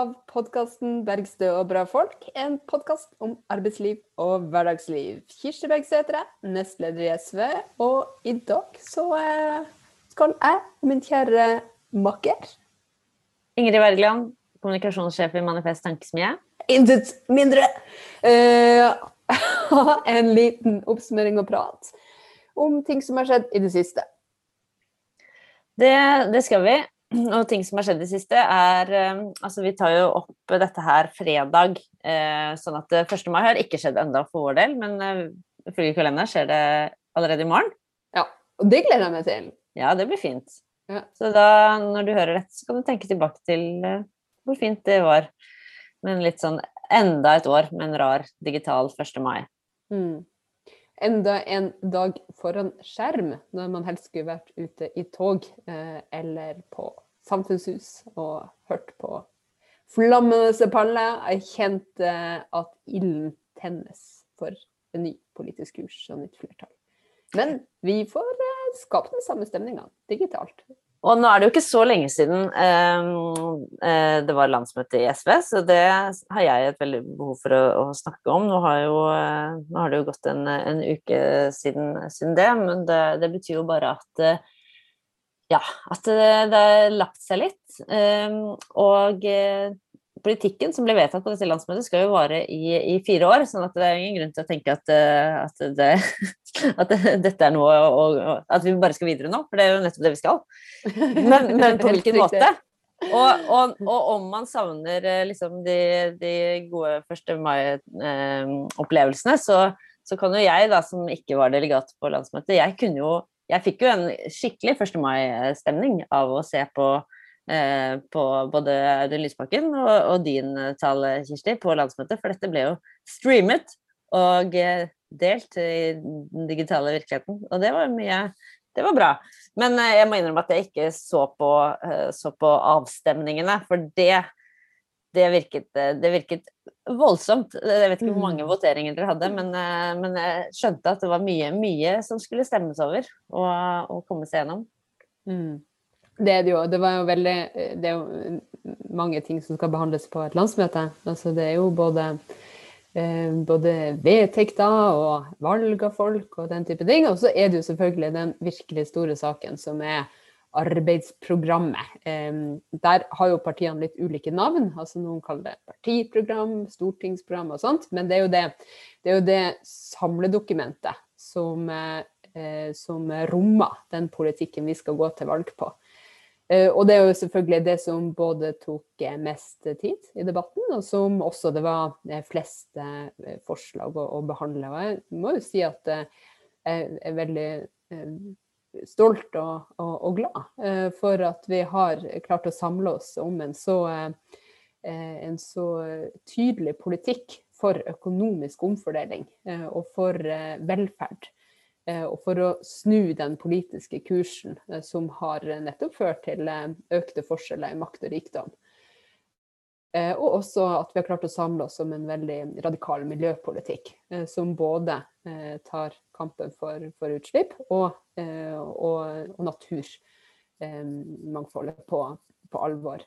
av podkasten 'Bergstø og bra folk'. En podkast om arbeidsliv og hverdagsliv. Kirsti Bergstø heter jeg, nestleder i SV. Og i dag så eh, skal jeg og min kjære makker Ingrid Wergeland, kommunikasjonssjef i Manifest Tankesmie. Intet mindre ha en liten oppsummering og prat om ting som har skjedd i det siste. Det, det, skal vi. Og ting som har skjedd i det siste, er eh, Altså, vi tar jo opp dette her fredag, eh, sånn at 1. Eh, mai har ikke skjedd enda for vår del, men ifølge kalenderen skjer det allerede i morgen. Ja, og det gleder jeg meg til. Ja, det blir fint. Ja. Så da, når du hører dette, så kan du tenke tilbake til hvor fint det var. Men litt sånn enda et år med en rar digital 1. mai. Mm enda en dag foran skjerm, når man helst skulle vært ute i tog eh, eller på samfunnshus og hørt på flammende paller. Jeg kjente at ilden tennes for en ny politisk kurs og nytt flertall. Men vi får eh, skape den samme stemninga digitalt. Og nå er det jo ikke så lenge siden eh, eh det var landsmøte i SV, så det har jeg et veldig behov for å, å snakke om. Nå har, jo, eh, nå har, det jo gått en, en uke siden, siden, det, men det, det, betyr jo bare at eh, ja, at det, det har lagt seg litt. Eh, og politikken som ble vedtatt på dette landsmøtet, skal jo vare i, i, fire år. sånn at det er ingen grunn til å tenke at, eh, at, det, at dette er noe og, At vi bare skal videre nå, for det er jo nettopp det vi skal. Men, men på hvilken måte? Og, og, og, om man savner eh, liksom de, de gode 1. mai-opplevelsene, eh, så, så, kan jo jeg, da, som ikke var delegat på landsmøtet, jeg kunne jo Jeg fikk jo en skikkelig 1. mai-stemning av å se på på både Audun Lysbakken og, og, din tale, Kirsti, på landsmøtet. For dette ble jo streamet og eh, delt i den digitale virkeligheten. Og det var mye Det var bra. Men eh, jeg må innrømme at jeg ikke så på, så på avstemningene, for det det virket, det virket, voldsomt. Jeg vet ikke hvor mange mm. voteringer dere hadde, men, men, jeg skjønte at det var mye, mye som skulle stemmes over og, og komme seg gjennom. Mm. Det er det jo. Det jo veldig Det er jo mange ting som skal behandles på et landsmøte. Altså det er jo både eh, både vedtekter og valg av folk og den type ting. Og så er det jo selvfølgelig den virkelig store saken som er arbeidsprogrammet. Eh, der har jo partiene litt ulike navn. altså Noen kaller det partiprogram, stortingsprogram og sånt. Men det er jo det, det, er jo det samledokumentet som, eh, som rommer den politikken vi skal gå til valg på. Eh, og det er jo selvfølgelig det som både tok eh, mest tid i debatten, og som også det var eh, flest forslag å, behandle. Og jeg må jo si at jeg er veldig stolt og, og, og, glad for at vi har klart å samle oss om en så, en så tydelig politikk for økonomisk omfordeling og for velferd. Eh, og for å snu den politiske kursen eh, som har nettopp ført til eh, økte forskjeller i makt og rikdom. Og også at vi har klart å samle oss om en veldig radikal miljøpolitikk, som både tar kampen for, for utslipp og, og, og naturmangfoldet på, på alvor.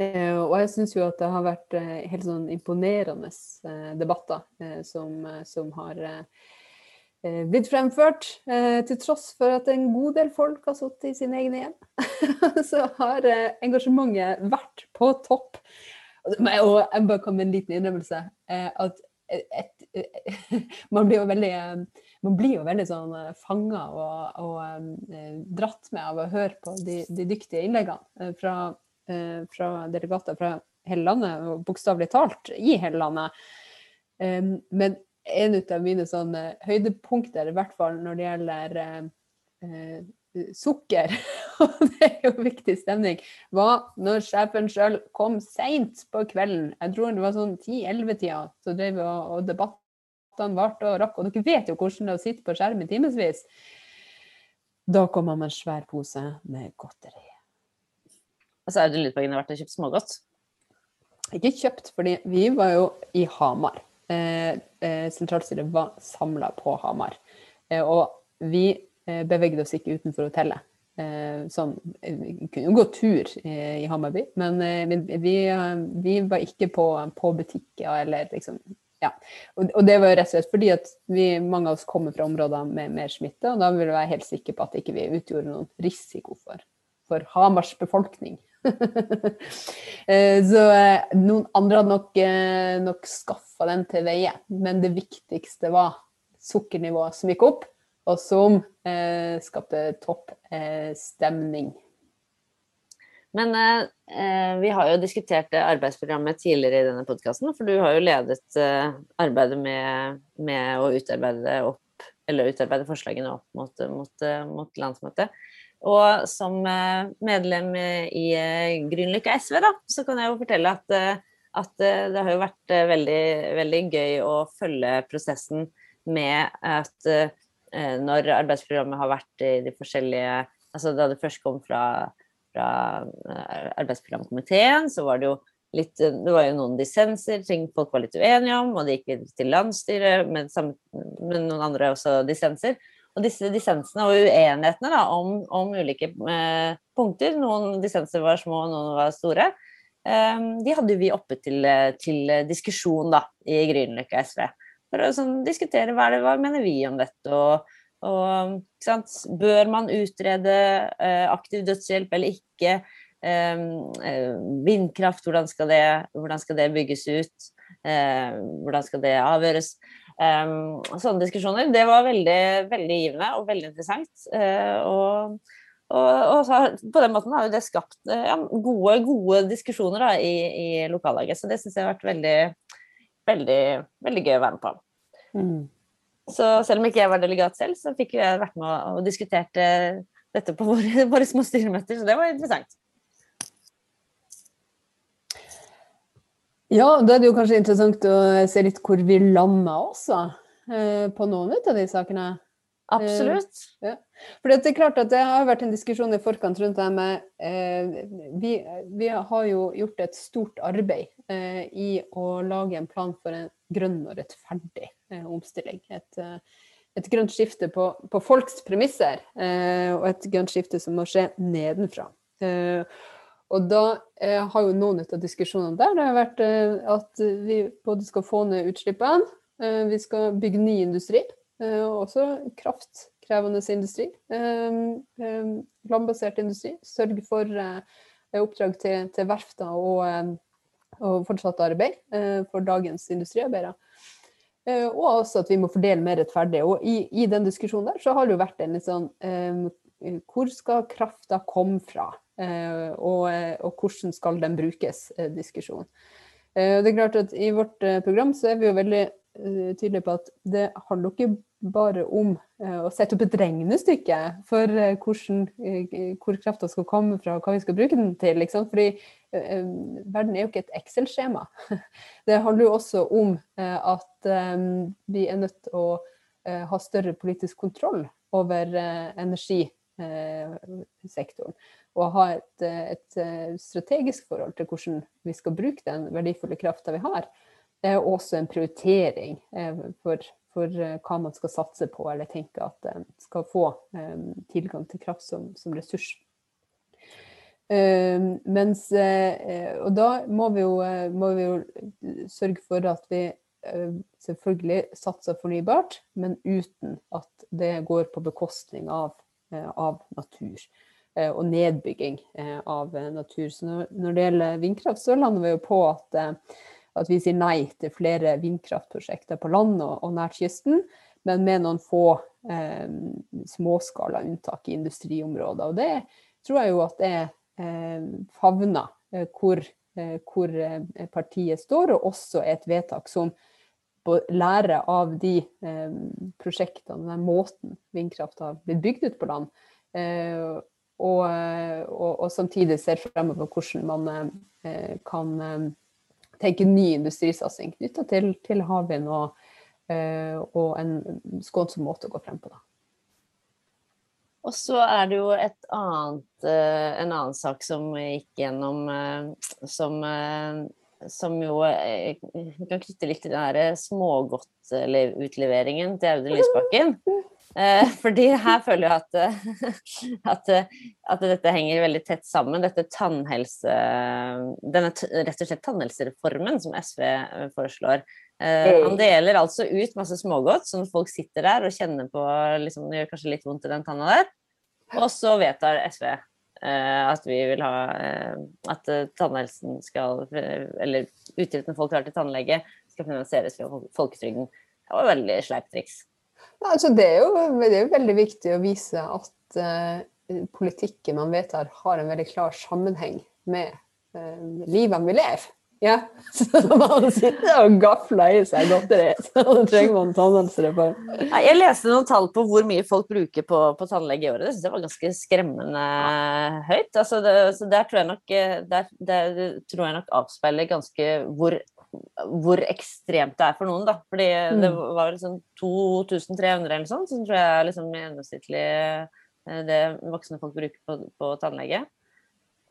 Og jeg syns jo at det har vært helt sånn imponerende debatter som, som har blitt fremført, eh, til tross for at en god del folk har sittet i sine egne hjem. så har eh, engasjementet vært på topp. Og jeg bare kom med en liten innrømmelse. at et, et, man blir jo veldig man blir jo veldig sånn fanga og, og, dratt med av å høre på de, de dyktige innleggene fra, fra, delegater fra hele landet, og bokstavelig talt i hele landet. men en av mine sånne høydepunkter, i hvert fall når det gjelder eh, eh sukker, og det er jo viktig stemning, var når sjefen sjøl kom seint på kvelden. Jeg tror det var sånn 10-11-tida, så drev vi og, og debattene varte og rakk. Og dere vet jo hvordan det er å sitte på skjerm i timevis. Da kom han med en svær pose med godteri. Altså, det Lydbakken har vært og kjøpt smågodt? Ikke kjøpt, fordi vi var jo i Hamar. Eh, eh, sentralstyret var samla på Hamar. Eh, og vi bevegde oss ikke utenfor hotellet. sånn, vi kunne gå tur i Hammarby, men vi, vi var ikke på, på butikker eller liksom ja. Og, det var rett og slett fordi at vi, mange av oss kommer fra områder med mer smitte, og da vil vi være helt sikre på at ikke vi ikke utgjorde noen risiko for, for Hamars befolkning. Eh, så eh, noen andre hadde nok, eh, nok skaffa den til veie, men det viktigste var sukkernivået som gikk opp, og som eh, skapte topp eh, stemning. Men eh, vi har jo diskutert arbeidsprogrammet tidligere i denne podkasten, for du har jo ledet arbeidet med, med, å utarbeide opp, utarbeide forslagene opp mot, mot, mot landsmøtet. Og som eh, medlem i eh, Grünerløkka SV, da, så kan jeg jo fortelle at, eh, at det har jo vært veldig, veldig gøy å følge prosessen med at når arbeidsprogrammet har vært i de forskjellige Altså da det først kom fra fra eh, arbeidsprogramkomiteen, så var det jo litt Det var jo noen dissenser, ting folk var litt uenige om, og det gikk til landsstyret, med, med, noen andre også dissenser. Og disse dissensene og uenighetene da, om, om ulike eh, punkter, noen dissenser var små, noen var store, eh, de hadde vi oppe til, til diskusjon da, i Grünerløkka SV. For å sånn, diskutere hva, det, hva mener vi om dette, og og, Bør man utrede eh, aktiv dødshjelp eller ikke? Um, uh, vindkraft, hvordan skal, det, hvordan skal, det, bygges ut? Hvordan skal det avgjøres? Um, sånne diskusjoner. Det var veldig, veldig givende og veldig interessant. og og, og så, på den måten har jo det skapt ja, gode, gode diskusjoner da, i, i lokallaget. Så det syns jeg har vært veldig, veldig, veldig gøy å være med på. Mm. Så selv om ikke jeg var delegat selv, så fikk jeg vært med og, og diskutert eh, dette på våre, våre små styremøter, så det var interessant. Ja, da er det jo kanskje interessant å se litt hvor vi landa også eh, på noen av de sakene. Absolutt. Eh, ja. For det er klart at det har vært en diskusjon i forkant rundt det med eh, vi, vi, har jo gjort et stort arbeid eh, i å lage en plan for en grønn og rettferdig eh, omstilling. Et, eh, et, grønt skifte på, på folks premisser, eh, og et grønt skifte som må skje nedenfra. Og da eh, har jo noen av diskusjonene der det har vært eh, at vi både skal få ned utslippene, eh, vi skal bygge ny industri, og også kraftkrevende industri. landbasert industri. Sørge for oppdrag til, til verfter og og fortsatt arbeid eh, for dagens industriarbeidere. Eh, og også at vi må fordele mer rettferdig. Og i, i den diskusjonen der så har det jo vært en litt sånn eh, Hvor skal krafta komme fra? Og, og, hvordan skal den brukes? diskusjon. Det er klart at I vårt program så er vi jo veldig tydelige på at det handler ikke bare om å sette opp et regnestykke for hvordan, hvor krafta skal komme fra, hva vi skal bruke den til. Liksom. Fordi verden er jo ikke et Excel-skjema. Det handler jo også om at vi er nødt til å ha større politisk kontroll over energisektoren. Og ha et, et, strategisk forhold til hvordan vi skal bruke den verdifulle krafta vi har. Det er også en prioritering for for eh, hva man skal satse på, eller tenke at en skal få tilgang til kraft som, som ressurs. Mens, og da må vi, jo, må vi, jo, sørge for at vi selvfølgelig satser fornybart, men uten at det går på bekostning av, av natur. Og nedbygging av natur. Så når, det gjelder vindkraft, så lander vi jo på at at vi sier nei til flere vindkraftprosjekter på land og, og nært kysten, men med noen få eh, småskala unntak i industriområder. Og det tror jeg jo at det eh, favna eh, hvor, eh, hvor eh, partiet står, og også er et vedtak som lærer av de eh, prosjektene, den måten vindkraft har blitt bygd ut på land. Og, og, og, samtidig ser fremover hvordan man kan tenke ny industrisatsing knytta til, til havvind og, og, en skånsom måte å gå frem på. Da. Og så er det jo annet, en annen sak som gikk gjennom som, som jo Vi kan knytte litt til den smågodtutleveringen til Audun Lysbakken. Eh, fordi her føler jeg at, at, at, dette henger veldig tett sammen. Dette tannhelse Denne rett og slett tannhelsereformen som SV foreslår. Eh, han deler altså ut masse smågodt, som folk sitter der og kjenner på liksom, Det gjør kanskje litt vondt i den tanna der. Og så vedtar SV eh, at vi vil ha eh, At tannhelsen skal Eller utgiftene folk har til tannlege, skal finansieres via folketrygden. Det var veldig sleipt triks. Altså det, er jo, det, er jo, veldig viktig å vise at uh, politikken man vedtar, har en veldig klar sammenheng med uh, livet vi lever. Ja, så man sitter og gafler i seg godteri, så trenger man tannhelsereform. Jeg leste noen tall på hvor mye folk bruker på, på tannlege i året. Det syns jeg var ganske skremmende høyt. Altså det, så der tror jeg nok, eh, der, der tror jeg nok avspeiler ganske hvor hvor ekstremt det er for noen, da. Fordi mm. det var liksom 2300 eller sånn, som tror jeg er liksom gjennomsnittlig eh, det voksne folk bruker på, på, tannlege.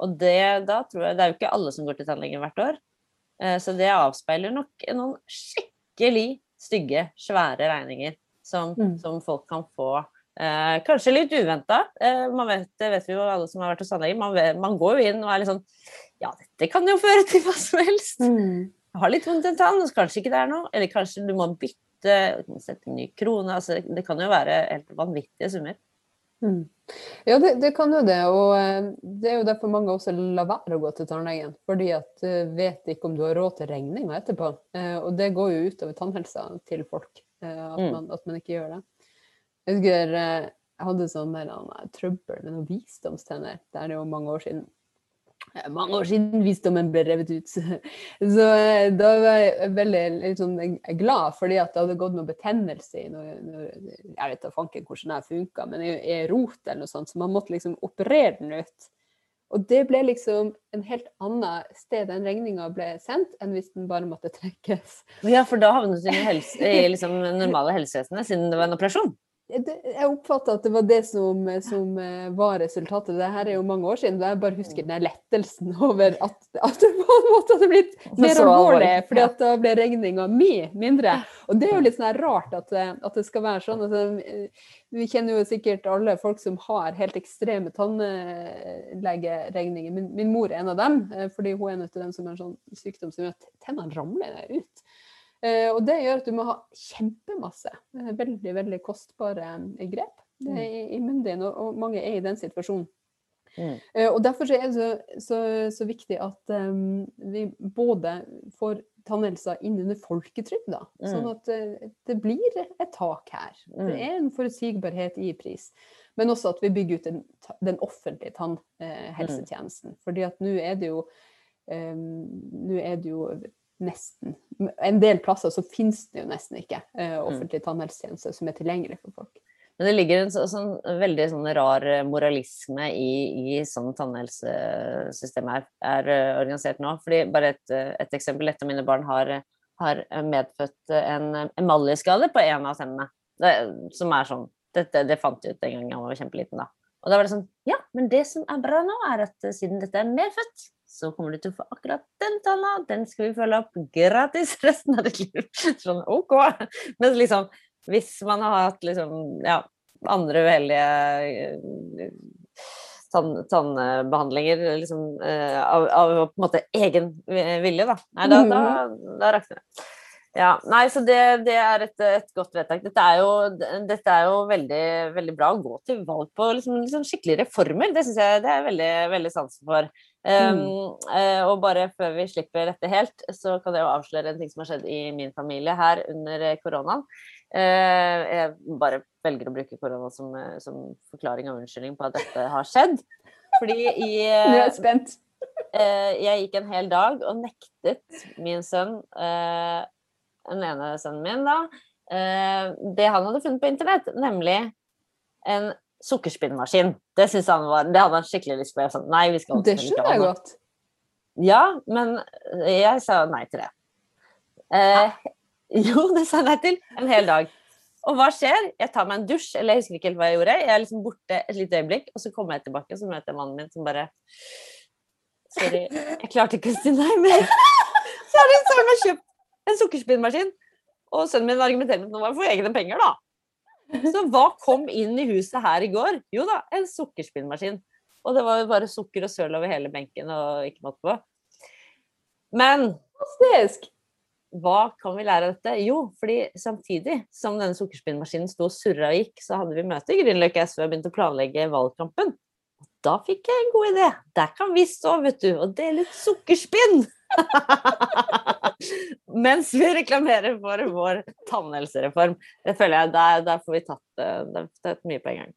Og det, da tror jeg Det er jo ikke alle som går til tannlegen hvert år. Eh, så det avspeiler nok noen skikkelig stygge, svære regninger som, mm. som folk kan få. Eh, kanskje litt uventa. Eh, vet, det vet vi jo alle som har vært hos tannlegen. Man, man, går jo inn og er litt sånn Ja, dette kan jo føre til hva som helst. Mm har litt vondt i en tann, kanskje ikke det er noe. Eller kanskje du må bytte, sette en ny krone. Altså, det kan jo være helt vanvittige summer. Mm. Ja, det, det, kan jo det. Og eh, det er jo derfor mange også lar være å gå til tannlegen. Fordi at du eh, vet ikke om du har råd til regninga etterpå. Eh, og det går jo utover tannhelsa til folk. At, mm. man, at man ikke gjør det. Jeg husker jeg hadde sånn der, trøbbel med noen visdomstenner. Det er jo mange år siden mange år siden visdommen ble revet ut. Så eh, da var jeg veldig liksom, glad fordi at det hadde gått noe betennelse i Jeg vet da fanken hvordan det funka, men i, rot eller noe sånt, så man måtte liksom operere den ut. Og det ble liksom en helt annet sted den regninga ble sendt, enn hvis den bare måtte trekkes. Ja, for da havnet du i, i liksom normale helsevesenet siden det var en operasjon? Jeg oppfatta at det var det som, som, eh, var resultatet. Det her er jo mange år siden. Jeg bare husker den lettelsen over at, at det på en måte hadde blitt mer alvorlig, fordi at da ble regninga mye mindre. Og det er jo litt sånn rart at, at, det skal være sånn. Altså, vi kjenner jo sikkert alle folk som har helt ekstreme tannlegeregninger. Min, min, mor er en av dem, eh, fordi hun er en av dem som har en sånn sykdom som gjør at tennene ramler ut. Eh, og det gjør at du må ha kjempemasse eh, veldig veldig kostbare eh, grep mm. i munnen din, og, mange er i den situasjonen. Mm. Og Derfor er det så, så, så viktig at um, vi både får tannhelsa inn under folketrygda, mm. sånn at uh, det blir et tak her. Mm. Det er en forutsigbarhet i pris. Men også at vi bygger ut den, den offentlige tannhelsetjenesten. Uh, fordi at nå er det jo um, nå er det jo nesten En del plasser så finnes det jo nesten ikke uh, offentlig tannhelsetjeneste som er tilgjengelig for folk. Men det ligger en så, sånn, veldig sånn rar eh, moralisme i, i sånn tannhelsesystemet er, er uh, organisert nå. Fordi bare et, et, eksempel. Et av mine barn har, har medfødt en emaljeskade på en av tennene. Det, som er sånn dette, Det fant jeg ut en gang han var kjempeliten, da. Og da var det sånn Ja, men det som er bra nå, er at siden dette er medfødt, så kommer du til å få akkurat den talla, den skal vi følge opp gratis resten av ditt liv. Sånn OK. Men liksom, hvis man har hatt liksom, ja, andre uheldige eh, tann, tannbehandlinger liksom, eh, av, av, på en måte egen vilje, da, Nei, da, da, mhm. da rakner det. Ja, nei, så det, det er et, et, godt vedtak. Dette er jo, dette er jo veldig, veldig, bra å gå til valg på liksom, liksom skikkelige reformer. Det syns jeg det er veldig, veldig sansen for. Um, uh, og bare før vi slipper dette helt, så kan jeg jo avsløre en ting som har skjedd i min familie her under koronaen. Uh, jeg bare velger å bruke korona som, som, forklaring og unnskyldning på at dette har skjedd. Fordi i Nå er jeg spent. Uh, jeg gikk en hel dag og nektet min sønn den ene sønnen min, da, eh, det han hadde funnet på internett, nemlig en sukkerspinnmaskin. Det, han var, det hadde han skikkelig lyst på. Sånn, nei, det skjønner jeg godt. Ja, men jeg sa nei til det. Eh, jo, det sa jeg nei til. En hel dag. Og hva skjer? Jeg tar meg en dusj, eller jeg husker ikke helt hva jeg gjorde. Jeg er liksom borte et lite øyeblikk, og så kommer jeg tilbake, og så møter jeg mannen min som bare Sorry, jeg klarte ikke å si nei mer. Så har de kjøpt en sukkerspinnmaskin. Og sønnen min argumenterer med at nå må jeg få egne penger, da. Så hva kom inn i huset her i går? Jo da, en sukkerspinnmaskin. Og det var jo bare sukker og søl over hele benken og ikke måte på. Men Fantastisk! hva kan vi lære av dette? Jo, fordi samtidig som denne sukkerspinnmaskinen sto og surra og gikk, så hadde vi møte i Grünerløkka SV og begynte å planlegge valgkampen. Da fikk jeg en god idé. Der kan vi stå, vet du, og dele ut sukkerspinn! Mens vi reklamerer for vår tannhelsereform. Det føler jeg, der, der får vi tatt, eh, der, tatt mye på en gang.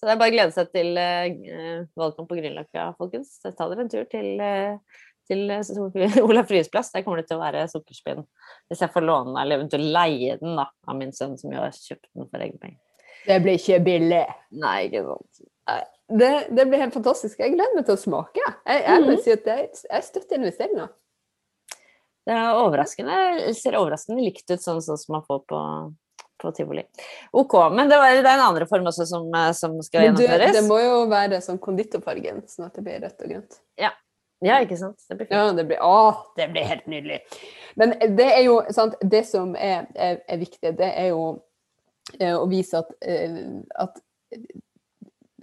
Så det er bare å glede seg til uh, valgkamp på Grünerløkka, folkens. Ta dere en tur til, uh, til uh, Olav Ryes plass. Der kommer det til å være sukkerspinn. Hvis jeg får låne den, eller eventuelt leie den da, av min sønn, som jo har kjøpt den for egne penger. Det blir ikke billig. Nei, ikke sant. Det, det, blir helt fantastisk. Jeg gleder meg til å smake. Jeg, jeg må Mhm. si at jeg, jeg støtter investeringa. Det er overraskende, ser overraskende likt ut, sånn, sånn som man får på, på tivoli. OK. Men det, var, det er en annen reform også som, eh, som skal Men du, gjennomføres. det må jo være sånn konditorfargen, sånn at det blir rødt og grønt. Ja, ikke sant. Det blir fint. Ja, det blir, å, det blir helt nydelig. Men det er jo sant, det som er, er, er viktig, det er jo eh, å vise at, eh, at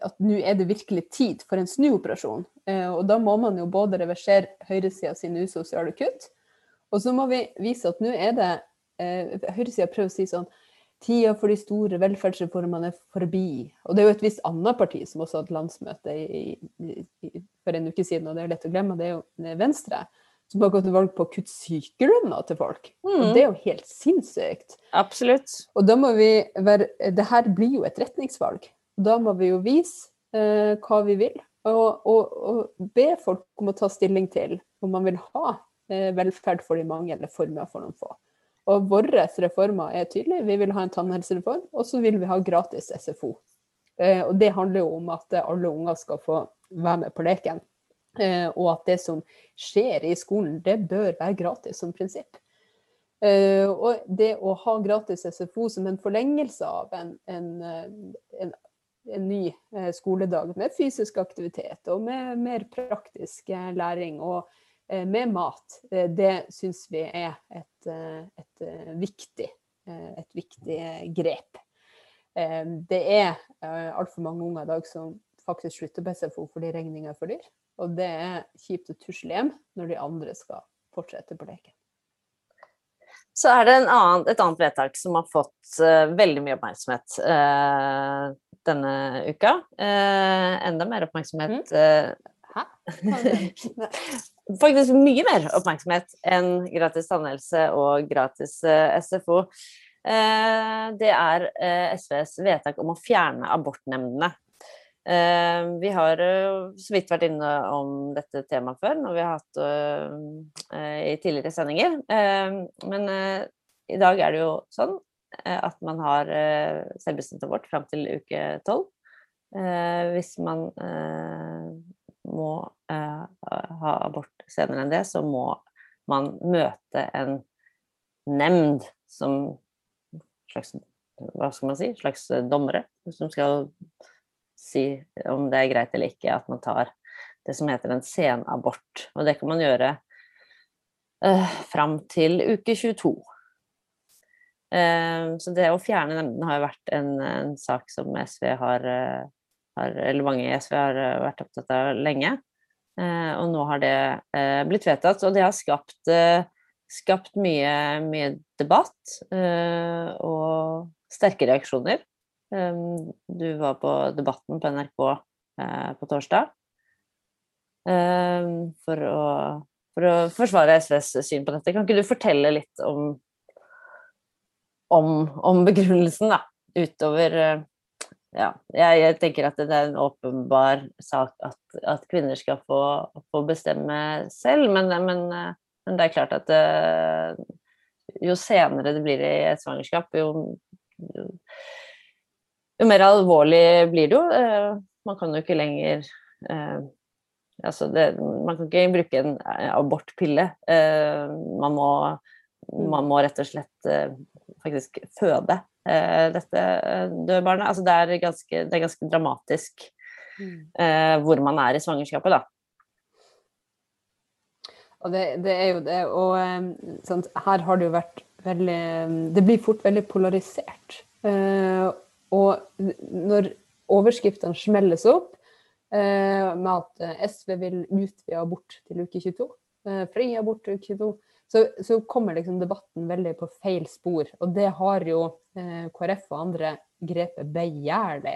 at nå er det virkelig tid for en snuoperasjon. Eh, og da må man jo både reversere høyresida sine usosiale kutt, og så må vi vise at nå er det eh, Høyresida prøver å si sånn Tida for de store velferdsreformene er forbi. Og det er jo et visst annet parti som også hadde landsmøte i, i, i, for en uke siden, og det er lett å glemme, det er jo Venstre. Som har gått til valg på å kutte sykelønna til folk. Og Mm, det er jo helt sinnssykt. absolutt. Og da må vi være Det her blir jo et retningsvalg. Da må vi jo vise eh, hva vi vil, og, og, og be folk om å ta stilling til om man vil ha eh, velferd for de mange eller formuer for noen få. Og våre reformer er tydelige. Vi vil ha en tannhelsereform, og så vil vi ha gratis SFO. Eh, og det handler jo om at alle unger skal få være med på leken. Eh, og at det som skjer i skolen, det bør være gratis som prinsipp. Uh, og det å ha gratis SFO som en forlengelse av en, en, eh, en, en ny eh, skoledag med fysisk aktivitet og med mer praktisk eh, læring og eh, med mat, det syns vi er et, et, viktig, et viktig grep. Det er altfor mange unger i dag som faktisk slutter på SFO fordi regninga er for dyr. Og det er kjipt å tusle hjem når de andre skal fortsette på leken. Så er det en annen, et annet vedtak som har fått uh, veldig mye oppmerksomhet uh, denne uka. Uh, enda mer oppmerksomhet eh, Hæ? Faktisk mye mer oppmerksomhet enn gratis tannhelse og gratis SFO. Det er SVs vedtak om å fjerne abortnemndene. Eh, vi har eh, så vidt vært inne om dette temaet før, når vi har hatt eh, eh, i tidligere sendinger. Eh, men i dag er det jo sånn at man har selvbestemt abort fram til uke tolv. Hvis man må ha abort senere enn det, så må man møte en nemnd som slags Hva skal man si? Slags dommere som skal si om det er greit eller ikke at man tar det som heter en senabort. Og det kan man gjøre eh, fram til uke 22. Eh, så det å fjerne nemndene har jo vært en, en sak som SV har, eh, har Eller mange i SV har eh, vært opptatt av lenge. Eh, og nå har det eh, blitt vedtatt, og det har skapt, skapt mye, mye debatt og sterke reaksjoner. Eh, du var på Debatten på NRK eh, på torsdag eh, for å, for å forsvare SVs syn på dette. Kan ikke du fortelle litt om, om, om begrunnelsen, da, utover eh, ja, jeg, jeg tenker at det er en åpenbar sak at, at kvinner skal få, få bestemme selv, men, men, eh, men, det er klart at det, jo senere det blir i et svangerskap, jo, jo, jo mer alvorlig blir det jo. Eh, Man kan jo ikke lenger eh, altså det, Man kan ikke bruke en eh, abortpille. Man må, man må rett og slett faktisk føde dette døde barnet. Altså det, er ganske, det er ganske dramatisk eh, hvor man er i svangerskapet, da. Og det, det er jo det. Og eh, her har det jo vært veldig Det blir fort veldig polarisert. Eh, og når overskriftene smelles opp eh, med at eh, SV vil utvide abort til uke 22, fri abort til uke 22, så, så, kommer liksom debatten veldig på feil spor. Og det har jo KrF og andre grepet begjærlig.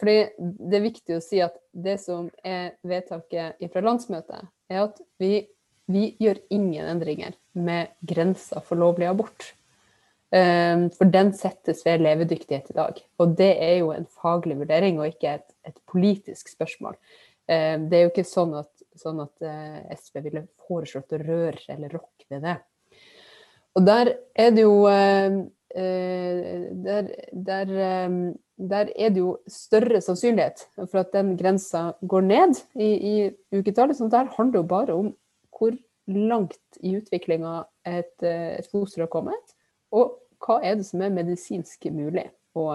Fordi det er viktig å si at det som er vedtaket fra landsmøtet, er at vi, vi gjør ingen endringer med grensa for lovlig abort. Ehm, for den settes ved levedyktighet i dag. Og det er jo en faglig vurdering og ikke et, et politisk spørsmål. Ehm, det er jo ikke sånn at, sånn at eh, SV ville foreslått å røre eller rokke ved det. Og der er det jo ehm, eh, der, der, der, er det jo større sannsynlighet for at den grensa går ned i, i uketallet. Så der handler jo bare om hvor langt i utviklinga et, eh, et foster har kommet og hva er det som er medisinsk mulig å,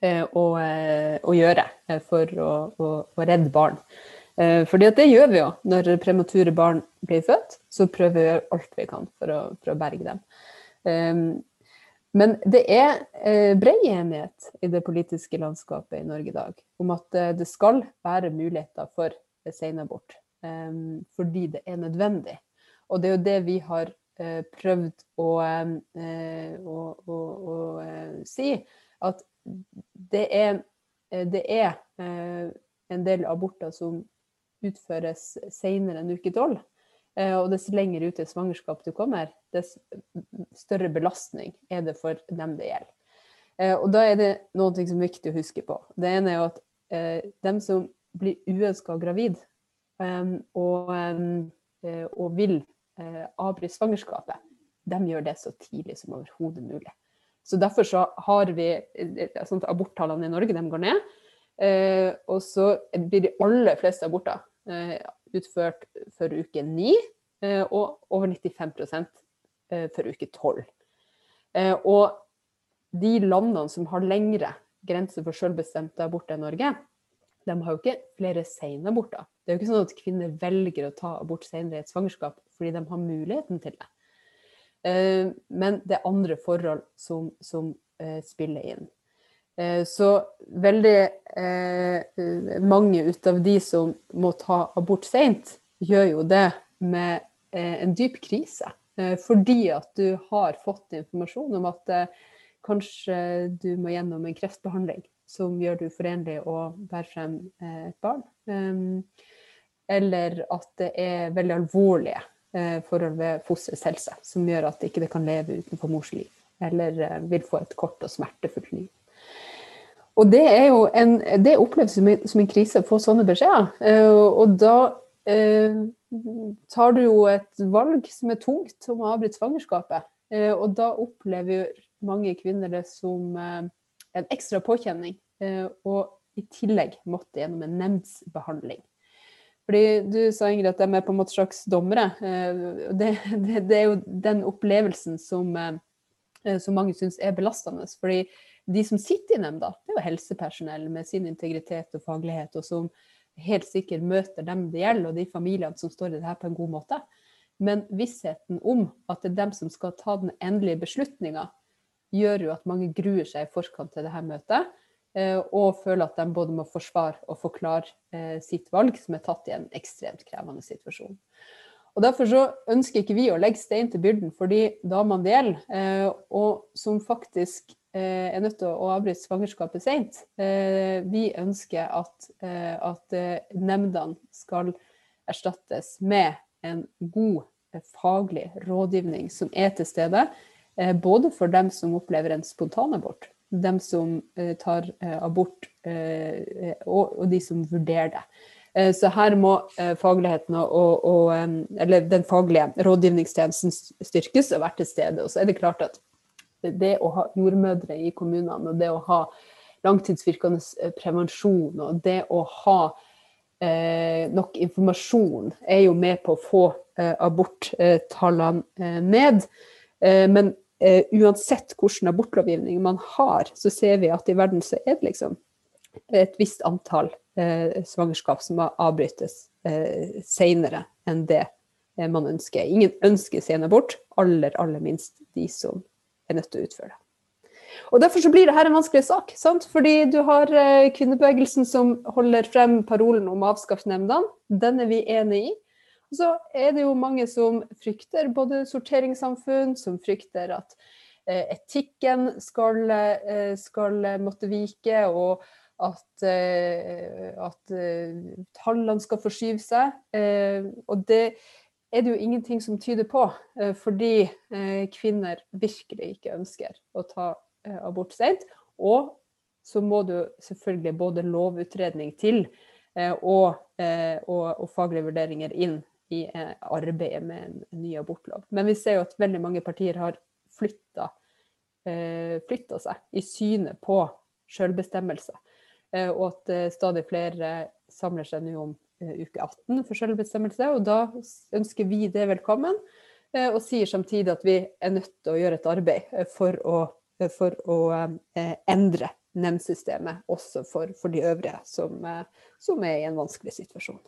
eh, å, eh, å gjøre eh, for å, å, redde barn? Fordi det gjør vi jo. Når premature barn blir født, så prøver vi å gjøre alt vi kan for å, for å berge dem. Men det er bred enighet i det politiske landskapet i Norge i dag om at det skal være muligheter for senabort. Fordi det er nødvendig. Og det er jo det vi har prøvd å, eh, å, å, å, eh, si at det er, det er en del aborter som utføres senere enn uke tolv. Og dess lenger ut i svangerskap du kommer, dess større belastning er det for dem det gjelder. Og da er det noe som er viktig å huske på. Det ene er jo at dem som blir uønska gravid og, og vil eh, avbryte svangerskapet, de gjør det så tidlig som overhodet mulig. Så Derfor så har vi eh, sånn at aborttallene i Norge de går ned. Eh, og så blir de aller fleste aborter eh, utført før uke 9, eh, og over 95 eh, før uke 12. og de landene som har lengre grense for selvbestemte aborter i Norge, de har jo ikke flere senaborter. Det er jo ikke sånn at kvinner velger å ta abort senere i et svangerskap fordi de har muligheten til det. Eh, men det er andre forhold som, som eh, spiller inn. Eh, så veldig mange ut av de som må ta abort seint, gjør jo det med en dyp krise. Fordi at du har fått informasjon om at kanskje du må gjennom en kreftbehandling som gjør du forenlig å bære frem et barn. Eller at det er veldig alvorlige forhold ved fosterets helse som gjør at det ikke kan leve utenfor mors liv. Eller eh, vil få et kort og smertefullt liv. Og det, er jo en, det oppleves som en, som en krise å få sånne beskjeder. Eh, og da eh, tar du jo et valg som er tungt om å avbryte svangerskapet. Eh, og da opplever mange kvinner det som eh, en ekstra påkjenning. og i tillegg måtte gjennom en nemndsbehandling. Fordi Du sa Ingrid, at de er på en måte slags dommere. Eh, det, det, det er jo den opplevelsen som, eh, som mange syns er belastende. Fordi de som sitter i nemnda, det er jo helsepersonell med sin integritet og faglighet, og som helt sikkert møter dem det gjelder, og de familiene som står i det her på en god måte. Men vissheten om at det er dem som skal ta den endelige beslutninga, gjør jo at mange gruer seg i forkant til det her møtet. Eh, og føler at de både må forsvare og forklare eh, sitt valg, som er tatt i en ekstremt krevende situasjon. Og Derfor så ønsker ikke vi å legge stein til byrden for de damene det gjelder, eh, og som faktisk er nødt til å avbryte svangerskapet sent. Vi ønsker at, at nemndene skal erstattes med en god faglig rådgivning som er til stede, både for dem som opplever en spontanabort, dem som eh, tar eh, abort, eh, og, de som vurderer det. Så her må fagligheten og, og, eller den faglige rådgivningstjenesten styrkes og være til stede. Og så er det klart at det å ha jordmødre i kommunene, og det å ha langtidsvirkende prevensjon og det å ha eh, nok informasjon, er jo med på å få eh, aborttallene ned. Eh, men eh, uansett hvilken abortlovgivning man har, så ser vi at i verden så er det liksom et visst antall eh, svangerskap som avbrytes eh, senere enn det man ønsker. Ingen ønsker sen abort, aller, aller minst de som er nødt til å utføre det. Og Derfor så blir dette en vanskelig sak. Sant? Fordi du har kvinnebevegelsen som holder frem parolen om å. Den er vi enig i. Og så er det jo mange som frykter både sorteringssamfunn, som frykter at eh, etikken skal, eh, skal, måtte vike, og at, eh, at tallene skal forskyve seg. Og det er det jo ingenting som tyder på, fordi kvinner virkelig ikke ønsker å ta abort sent. Og så må det jo selvfølgelig både lovutredning til og, og, og faglige vurderinger inn i eh, arbeidet med en, ny abortlov. Men vi ser jo at veldig mange partier har flytta, eh, seg i synet på selvbestemmelse. Eh, og at stadig flere samler seg nå om uke 18 for selvbestemmelse. Og da ønsker vi det velkommen, og sier samtidig at vi er nødt til å gjøre et arbeid for å, for å endre nemndsystemet også for, for, de øvrige som, som er i en vanskelig situasjon.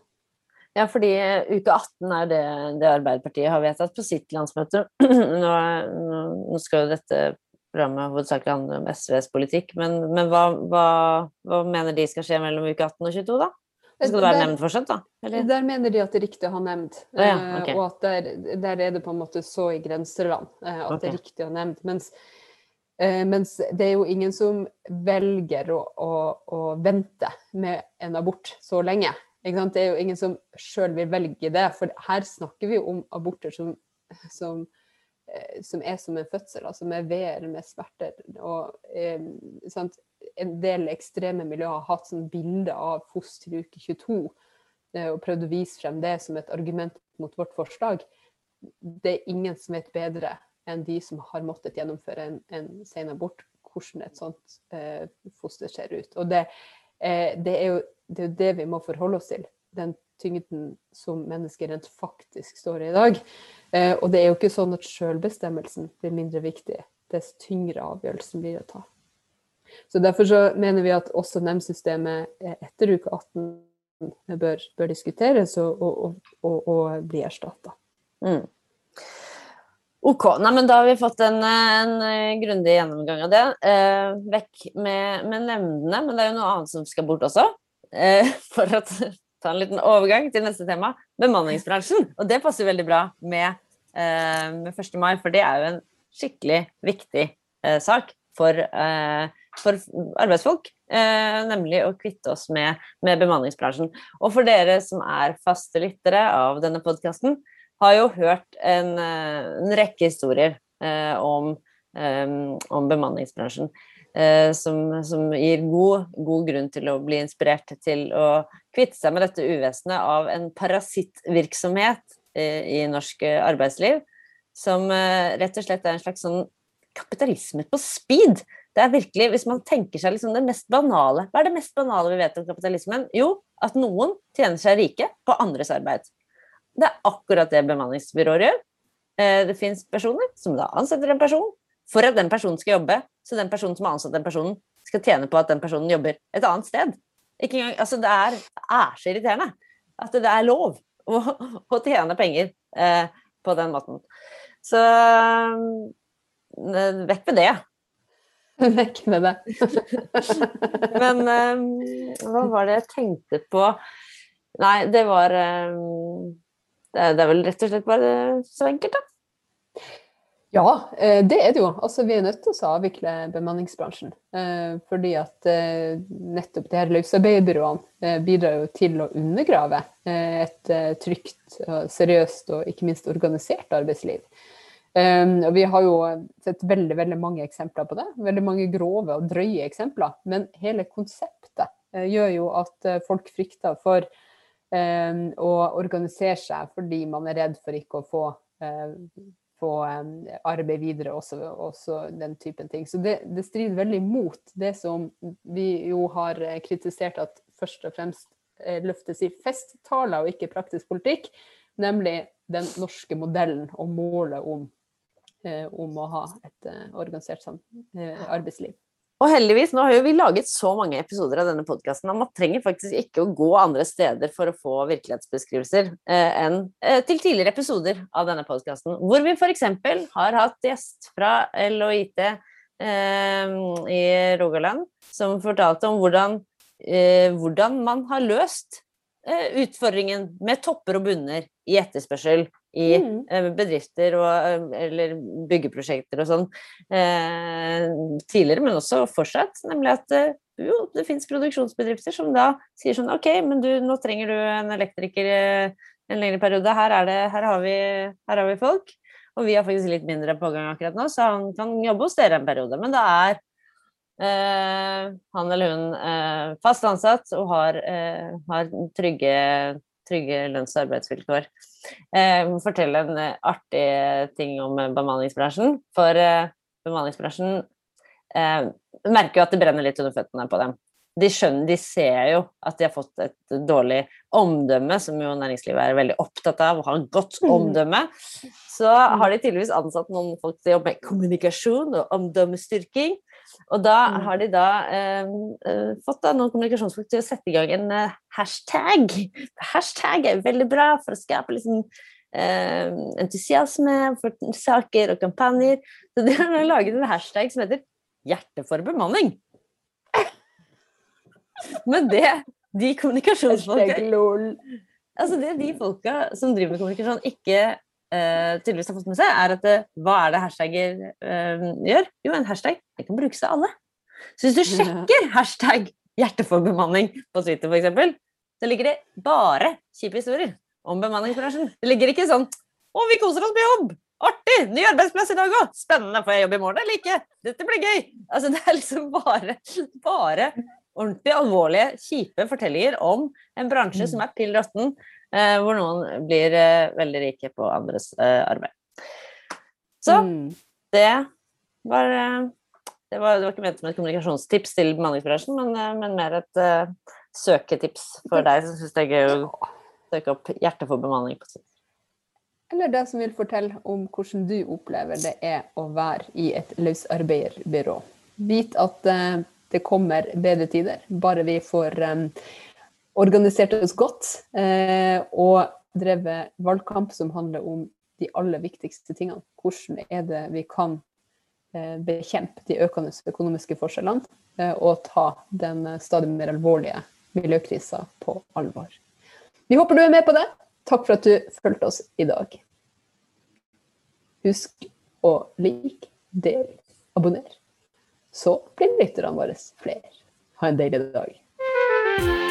Ja, fordi uke 18 er det, det Arbeiderpartiet har vedtatt på sitt landsmøte. Nå, nå skal jo dette programmet hovedsakelig handle om SVs politikk, men, men hva, hva, hva, mener de skal skje mellom uke 18 og 22, da? Skal det være der, nemnd fortsatt, da? Eller? Der mener de at det er riktig å ha nemnd. Ja, ja, eh, okay. Og at der, der, er det på en måte så i grenseland eh, at okay. det er riktig å ha nemnd. Mens, eh, mens, det er jo ingen som velger å, å, å vente med en abort så lenge. Det er jo ingen som sjøl vil velge det, for her snakker vi jo om aborter som, som, eh, som er som en fødsel, altså med veer, med smerter. Og eh, en del ekstreme miljøer har hatt sånn bilde av foster i uke 22 eh, og prøvd å vise frem det som et argument mot vårt forslag. Det er ingen som vet bedre enn de som har måttet gjennomføre en, en sen abort, hvordan et sånt eh, foster ser ut. Og det, eh, det er jo det er jo det vi må forholde oss til. Den tyngden som mennesker rent faktisk står i i dag. Eh, og det er jo ikke sånn at selvbestemmelsen blir mindre viktig dess tyngre avgjørelsen blir å ta. Så Derfor så mener vi at også nemndsystemet etter uke 18 bør, bør diskuteres og, og, og, og bli erstatta. Mm. Ok, Nei, men da har vi fått en, en grundig gjennomgang av det. Eh, vekk med, med nemndene, men det er jo noe annet som skal bort også. Eh, for å ta en liten overgang til neste tema, bemanningsbransjen. Og det passer veldig bra med, eh, med 1. mai, for det er jo en skikkelig viktig eh, sak for, for arbeidsfolk. nemlig å kvitte oss med, med, bemanningsbransjen. Og for dere som er faste lyttere av denne podkasten, har jo hørt en, en rekke historier om, om bemanningsbransjen. Eh, som, som, gir god, god, grunn til å bli inspirert til å kvitte seg med dette uvesenet av en parasittvirksomhet eh, i norsk arbeidsliv, som eh, rett og slett er en slags sånn kapitalisme på speed. Det er virkelig, Hvis man tenker seg liksom det mest banale Hva er det mest banale vi vet om kapitalismen? Jo, at noen tjener seg rike på andres arbeid. Det er akkurat det bemanningsbyråer gjør. Det fins personer som da ansetter en person for at den personen skal jobbe, så den personen som har ansatt den personen, skal tjene på at den personen jobber et annet sted. Engang, altså det, er, det, er, så irriterende at det er lov å, å tjene penger eh, på den måten. Så eh, vekk med det. Vekk med det. Men eh, hva var det jeg tenkte på Nei, det var eh, det, det er vel rett og slett bare så enkelt, da. Ja, eh, det er det jo. Altså, vi er nødt til å avvikle bemanningsbransjen. Eh, fordi at eh, nettopp de her løsarbeiderbyråene bidrar jo til å undergrave et trygt, seriøst og ikke minst organisert arbeidsliv. Og vi har jo sett veldig, veldig mange eksempler på det. Veldig mange grove og drøye eksempler. Men hele konseptet gjør jo at folk frykter for å organisere seg fordi man er redd for ikke å få få arbeid videre, også, også den typen ting. Så det, det, strider veldig mot det som vi jo har eh, kritisert at først og fremst eh, løftes i festtaler og ikke praktisk politikk, nemlig den norske modellen og målet om, eh, om å ha et organisert arbeidsliv. Og heldigvis, nå har jo vi laget så mange episoder av denne podkasten at man trenger faktisk ikke å gå andre steder for å få virkelighetsbeskrivelser eh, enn eh, til tidligere episoder av denne podkasten, hvor vi f.eks. har hatt gjest fra LHIT eh, i Rogaland som fortalte om hvordan, eh, hvordan man har løst eh, utfordringen med topper og bunner i etterspørsel i mm. Eh, bedrifter og, eh, eller byggeprosjekter og sånn eh, tidligere, men også fortsatt. Nemlig at eh, jo, det fins produksjonsbedrifter som da sier sånn OK, men du, nå trenger du en elektriker en lengre periode. Her, det, her, har vi, her, har vi, folk. Og vi har faktisk litt mindre pågang akkurat nå, så han kan jobbe hos dere en periode. Men da er eh, han eller hun eh, fast ansatt og har, har trygge trygge lønns- og arbeidsvilkår. Må fortelle en eh, artig ting om eh, bemanningsbransjen. For eh, bemanningsbransjen eh, merker jo at det brenner litt under føttene på dem. De skjønner, de ser jo at de har fått et dårlig omdømme, som jo næringslivet er veldig opptatt av, å ha et godt mm. omdømme. Så har de tydeligvis ansatt noen folk til å jobbe med kommunikasjon og omdømmestyrking. Og da mm. har de da eh, eh, fått da noen kommunikasjonsfolk til å sette i gang en eh, hashtag. Hashtag er veldig bra for å skape liksom, eh, entusiasme for saker og kampanjer. Så de har laget en hashtag som heter 'Hjerte for bemanning'. Men det de kommunikasjonsfolka Altså det de folka som driver med kommunikasjon, ikke uh, tydeligvis har fått med seg, er at uh, hva er det hashtagger uh, gjør? Jo, en hashtag det kan brukes av alle. Så hvis du sjekker hashtag hjerteforbemanning på Twitter f.eks., så ligger det bare kjipe historier om bemanningsbransjen. Det ligger ikke sånn 'Å, vi koser oss på jobb! Artig! Ny arbeidsplass i dag òg! Spennende! Får jeg jobb i morgen eller ikke? Dette blir gøy!' Altså, det er liksom bare, bare ordentlig alvorlige, kjipe fortellinger om en bransje som er pill råtten, hvor noen blir eh, veldig rike på andres eh, arbeid. Så mm. det var det var, det var, ikke ment som et kommunikasjonstips til bemanningsbransjen, men, men mer et uh, søketips for deg som syns det er gøy å søke opp hjerte for bemanning. på sitt. Eller det som vil fortelle om hvordan du opplever det er å være i et løsarbeiderbyrå. Vit at uh, det kommer bedre tider, bare vi får um, organisert oss godt eh, og drevet valgkamp som handler om de aller viktigste tingene. Hvordan er det vi kan eh, bekjempe de økende økonomiske forskjellene eh, og ta den stadig mer alvorlige miljøkrisa på alvor. Vi håper du er med på det. Takk for at du fulgte oss i dag. Husk å like, del, abonner. Så blir lytterne våre flere. Ha en deilig dag.